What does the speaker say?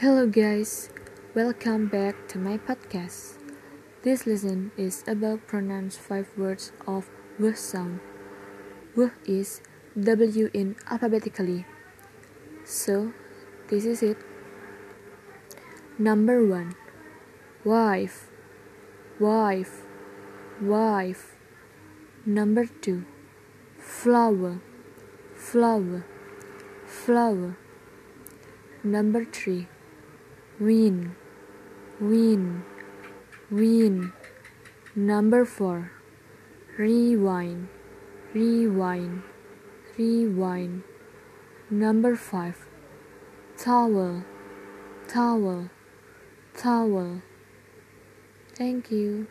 Hello, guys. Welcome back to my podcast. This lesson is about pronounce five words of W sound. W is W in alphabetically. So, this is it. Number one, wife, wife, wife. Number two, flower, flower, flower. Number three, win, win, win. Number four, rewind, rewind, rewind. Number five, towel, towel, towel. Thank you.